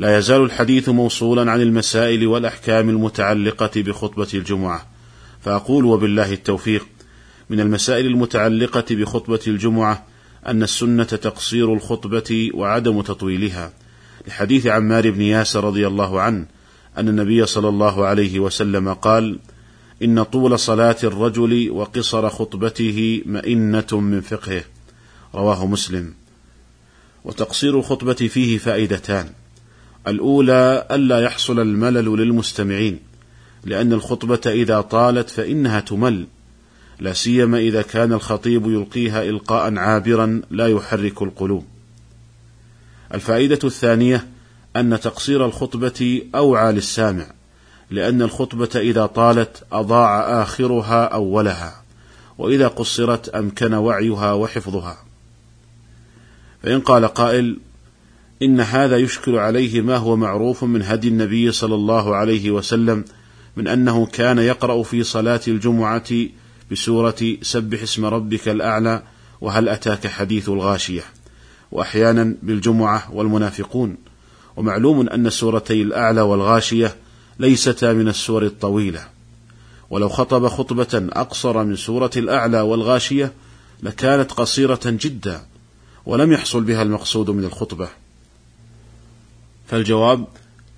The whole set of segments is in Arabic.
لا يزال الحديث موصولا عن المسائل والأحكام المتعلقة بخطبة الجمعة. فأقول وبالله التوفيق من المسائل المتعلقة بخطبة الجمعة أن السنة تقصير الخطبة وعدم تطويلها. لحديث عمار بن ياسر رضي الله عنه أن النبي صلى الله عليه وسلم قال: إن طول صلاة الرجل وقصر خطبته مئنة من فقهه رواه مسلم. وتقصير الخطبة فيه فائدتان. الأولى ألا يحصل الملل للمستمعين لأن الخطبة إذا طالت فإنها تمل لا سيما إذا كان الخطيب يلقيها إلقاء عابرا لا يحرك القلوب. الفائدة الثانية أن تقصير الخطبة أوعى للسامع لأن الخطبة إذا طالت أضاع آخرها أولها وإذا قصرت أمكن وعيها وحفظها. فإن قال قائل إن هذا يشكل عليه ما هو معروف من هدي النبي صلى الله عليه وسلم من أنه كان يقرأ في صلاة الجمعة بسورة سبح اسم ربك الأعلى وهل أتاك حديث الغاشية؟ وأحيانا بالجمعة والمنافقون. ومعلوم أن سورتي الأعلى والغاشية ليستا من السور الطويلة. ولو خطب خطبة أقصر من سورة الأعلى والغاشية لكانت قصيرة جدا ولم يحصل بها المقصود من الخطبة. فالجواب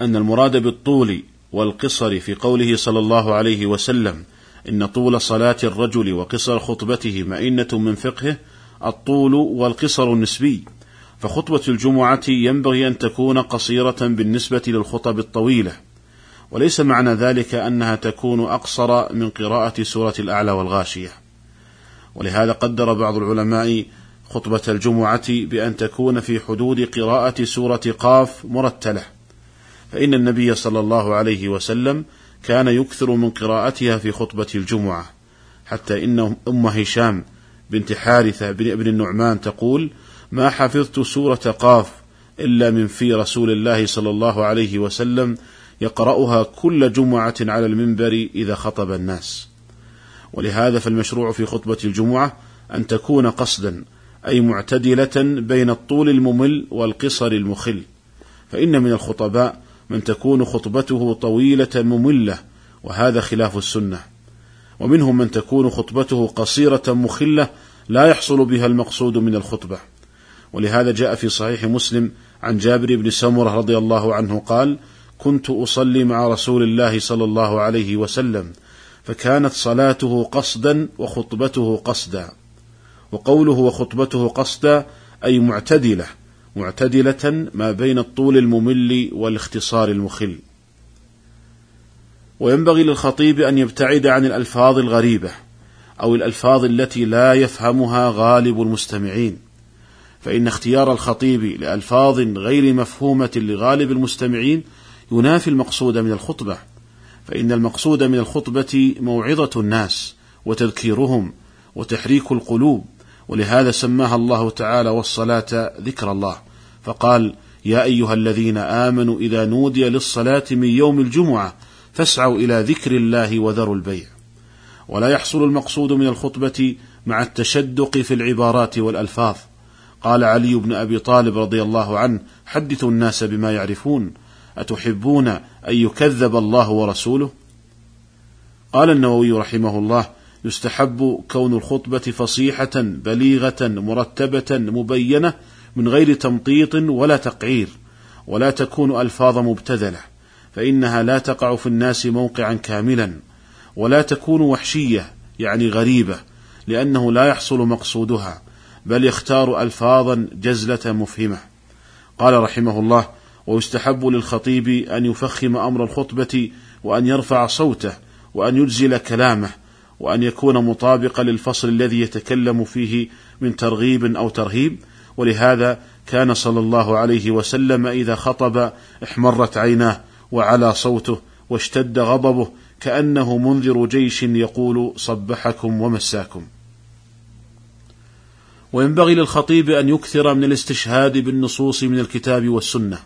أن المراد بالطول والقصر في قوله صلى الله عليه وسلم إن طول صلاة الرجل وقصر خطبته مئنة من فقهه الطول والقصر النسبي. فخطبة الجمعة ينبغي أن تكون قصيرة بالنسبة للخطب الطويلة. وليس معنى ذلك أنها تكون أقصر من قراءة سورة الأعلى والغاشية. ولهذا قدر بعض العلماء خطبة الجمعة بأن تكون في حدود قراءة سورة قاف مرتلة. فإن النبي صلى الله عليه وسلم كان يكثر من قراءتها في خطبة الجمعة حتى إن أم هشام بنت حارثة بن ابن النعمان تقول ما حفظت سورة قاف إلا من في رسول الله صلى الله عليه وسلم يقرأها كل جمعة على المنبر إذا خطب الناس ولهذا فالمشروع في خطبة الجمعة أن تكون قصدا أي معتدلة بين الطول الممل والقصر المخل فإن من الخطباء من تكون خطبته طويلة مملة وهذا خلاف السنة. ومنهم من تكون خطبته قصيرة مخلة لا يحصل بها المقصود من الخطبة. ولهذا جاء في صحيح مسلم عن جابر بن سمرة رضي الله عنه قال كنت أصلي مع رسول الله صلى الله عليه وسلم فكانت صلاته قصدا وخطبته قصدا. وقوله وخطبته قصدا أي معتدلة معتدلة ما بين الطول الممل والاختصار المخل. وينبغي للخطيب أن يبتعد عن الألفاظ الغريبة أو الألفاظ التي لا يفهمها غالب المستمعين. فإن اختيار الخطيب لألفاظ غير مفهومة لغالب المستمعين ينافي المقصود من الخطبة. فإن المقصود من الخطبة موعظة الناس وتذكيرهم وتحريك القلوب. ولهذا سماها الله تعالى والصلاة ذكر الله. فقال يا أيها الذين آمنوا إذا نودي للصلاة من يوم الجمعة فاسعوا إلى ذكر الله وذروا البيع. ولا يحصل المقصود من الخطبة مع التشدق في العبارات والألفاظ. قال علي بن أبي طالب رضي الله عنه حدثوا الناس بما يعرفون أتحبون أن يكذب الله ورسوله؟ قال النووي رحمه الله يستحب كون الخطبة فصيحة بليغة مرتبة مبينة من غير تمطيط ولا تقعير ولا تكون ألفاظ مبتذلة فإنها لا تقع في الناس موقعا كاملا ولا تكون وحشية يعني غريبة لأنه لا يحصل مقصودها بل يختار ألفاظا جزلة مفهمة. قال رحمه الله ويستحب للخطيب أن يفخم أمر الخطبة وأن يرفع صوته وأن يجزل كلامه وأن يكون مطابقا للفصل الذي يتكلم فيه من ترغيب أو ترهيب. ولهذا كان صلى الله عليه وسلم إذا خطب احمرت عيناه وعلى صوته واشتد غضبه كأنه منذر جيش يقول صبحكم ومساكم. وينبغي للخطيب أن يكثر من الاستشهاد بالنصوص من الكتاب والسنة.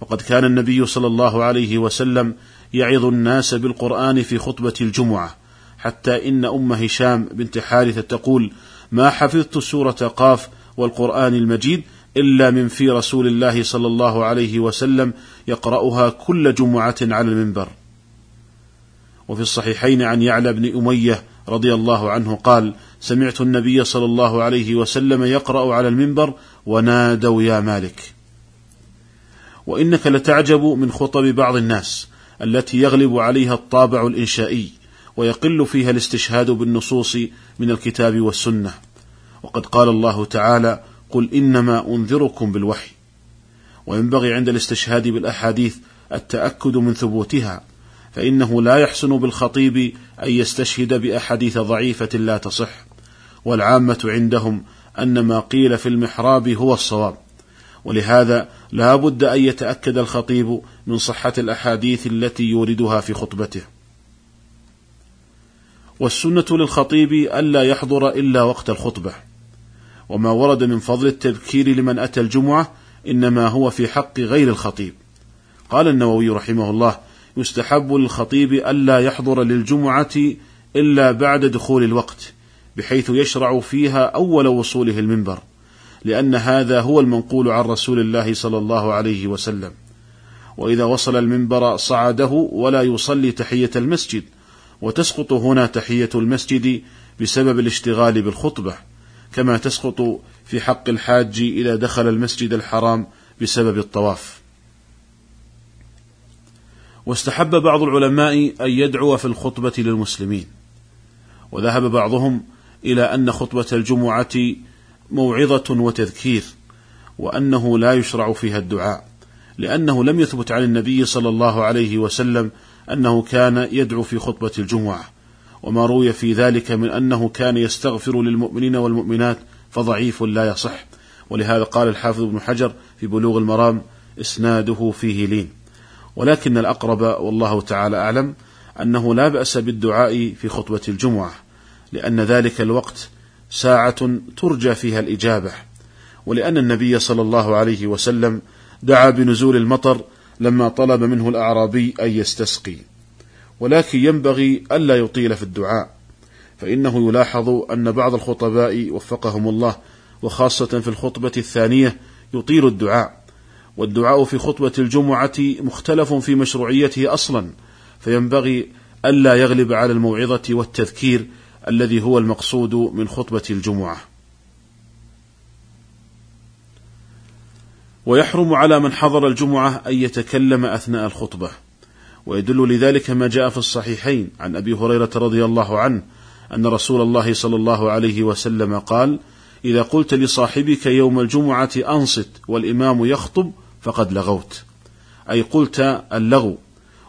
وقد كان النبي صلى الله عليه وسلم يعظ الناس بالقرآن في خطبة الجمعة حتى إن أم هشام بنت حارثة تقول ما حفظت سورة قاف والقرآن المجيد إلا من في رسول الله صلى الله عليه وسلم يقرأها كل جمعة على المنبر. وفي الصحيحين عن يعلى بن أمية رضي الله عنه قال سمعت النبي صلى الله عليه وسلم يقرأ على المنبر ونادوا يا مالك. وإنك لتعجب من خطب بعض الناس التي يغلب عليها الطابع الإنشائي. ويقل فيها الاستشهاد بالنصوص من الكتاب والسنة. وقد قال الله تعالى قل إنما أنذركم بالوحي وينبغي عند الاستشهاد بالأحاديث التأكد من ثبوتها فإنه لا يحسن بالخطيب أن يستشهد بأحاديث ضعيفة لا تصح. والعامة عندهم أن ما قيل في المحراب هو الصواب. ولهذا لا بد أن يتأكد الخطيب من صحة الأحاديث التي يوردها في خطبته. والسنة للخطيب ألا يحضر إلا وقت الخطبة. وما ورد من فضل التذكير لمن أتى الجمعة إنما هو في حق غير الخطيب. قال النووي رحمه الله يستحب للخطيب ألا يحضر للجمعة إلا بعد دخول الوقت بحيث يشرع فيها أول وصوله المنبر لأن هذا هو المنقول عن رسول الله صلى الله عليه وسلم. وإذا وصل المنبر صعده ولا يصلي تحية المسجد وتسقط هنا تحية المسجد بسبب الاشتغال بالخطبة كما تسقط في حق الحاج إذا دخل المسجد الحرام بسبب الطواف. واستحب بعض العلماء أن يدعو في الخطبة للمسلمين وذهب بعضهم إلى أن خطبة الجمعة موعظة وتذكير وأنه لا يشرع فيها الدعاء لأنه لم يثبت عن النبي صلى الله عليه وسلم أنه كان يدعو في خطبة الجمعة وما روي في ذلك من أنه كان يستغفر للمؤمنين والمؤمنات فضعيف لا يصح. ولهذا قال الحافظ ابن حجر في بلوغ المرام إسناده فيه لين. ولكن الأقرب والله تعالى أعلم أنه لا بأس بالدعاء في خطبة الجمعة لأن ذلك الوقت ساعة ترجى فيها الإجابة. ولأن النبي صلى الله عليه وسلم دعا بنزول المطر لما طلب منه الأعرابي أن يستسقي. ولكن ينبغي ألا يطيل في الدعاء فإنه يلاحظ أن بعض الخطباء وفقهم الله وخاصة في الخطبة الثانية يطيل الدعاء. والدعاء في خطبة الجمعة مختلف في مشروعيته أصلا فينبغي ألا يغلب على الموعظة والتذكير الذي هو المقصود من خطبة الجمعة. ويحرم على من حضر الجمعة أن يتكلم أثناء الخطبة. ويدل لذلك ما جاء في الصحيحين عن أبي هريرة رضي الله عنه أن رسول الله صلى الله عليه وسلم قال إذا قلت لصاحبك يوم الجمعة أنصت والإمام يخطب فقد لغوت أي قلت اللغو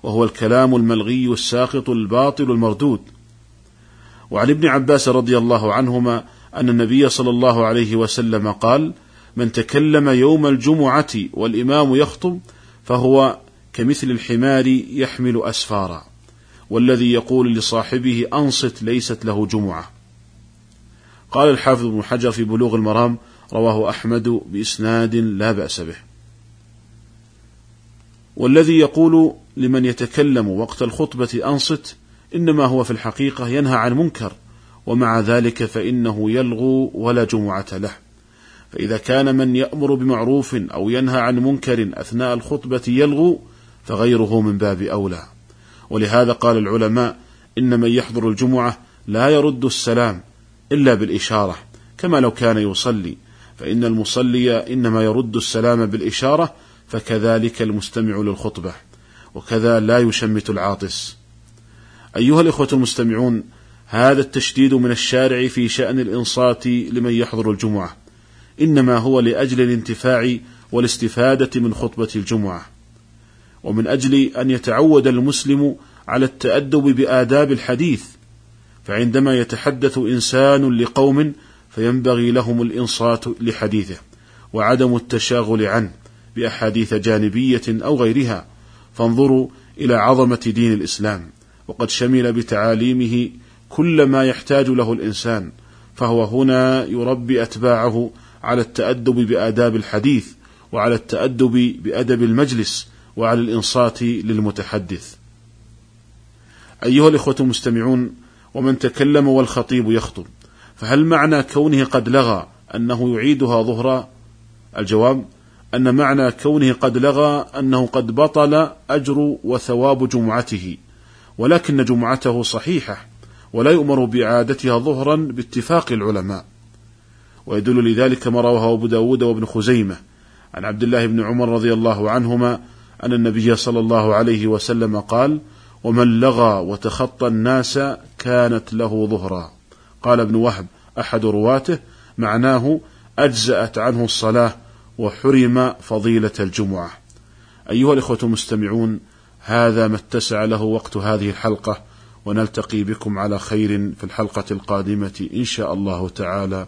وهو الكلام الملغي الساقط الباطل المردود. وعن ابن عباس رضي الله عنهما أن النبي صلى الله عليه وسلم قال من تكلم يوم الجمعة والإمام يخطب فهو كمثل الحمار يحمل أسفارا والذي يقول لصاحبه أنصت ليست له جمعة. قال الحافظ ابن حجر في بلوغ المرام رواه أحمد بإسناد لا بأس به. والذي يقول لمن يتكلم وقت الخطبة أنصت إنما هو في الحقيقة ينهى عن منكر ومع ذلك فإنه يلغو ولا جمعة له. فإذا كان من يأمر بمعروف أو ينهى عن منكر أثناء الخطبة يلغو فغيره من باب أولى. ولهذا قال العلماء إن من يحضر الجمعة لا يرد السلام إلا بالإشارة كما لو كان يصلي. فإن المصلي إنما يرد السلام بالإشارة فكذلك المستمع للخطبة وكذا لا يشمت العاطس. أيها الإخوة المستمعون هذا التشديد من الشارع في شأن الإنصات لمن يحضر الجمعة. إنما هو لأجل الانتفاع والاستفادة من خطبة الجمعة. ومن أجل أن يتعود المسلم على التأدب بآداب الحديث فعندما يتحدث إنسان لقوم فينبغي لهم الإنصات لحديثه وعدم التشاغل عنه بأحاديث جانبية أو غيرها فانظروا إلى عظمة دين الإسلام. وقد شمل بتعاليمه كل ما يحتاج له الإنسان فهو هنا يربي أتباعه على التأدب بآداب الحديث وعلى التأدب بأدب المجلس وعلى الإنصات للمتحدث. أيها الإخوة المستمعون ومن تكلم والخطيب يخطب فهل معنى كونه قد لغى أنه يعيدها ظهرا الجواب أن معنى كونه قد لغى أنه قد بطل أجر وثواب جمعته ولكن جمعته صحيحة ولا يؤمر بإعادتها ظهرا باتفاق العلماء. ويدل لذلك ما رواه أبو داود وابن خزيمة عن عبد الله بن عمر رضي الله عنهما أن النبي صلى الله عليه وسلم قال ومن لغى وتخطى الناس كانت له ظهرا قال ابن وهب أحد رواته معناه أجزأت عنه الصلاة وحرم فضيلة الجمعة أيها الإخوة المستمعون هذا ما اتسع له وقت هذه الحلقة ونلتقي بكم على خير في الحلقة القادمة إن شاء الله تعالى.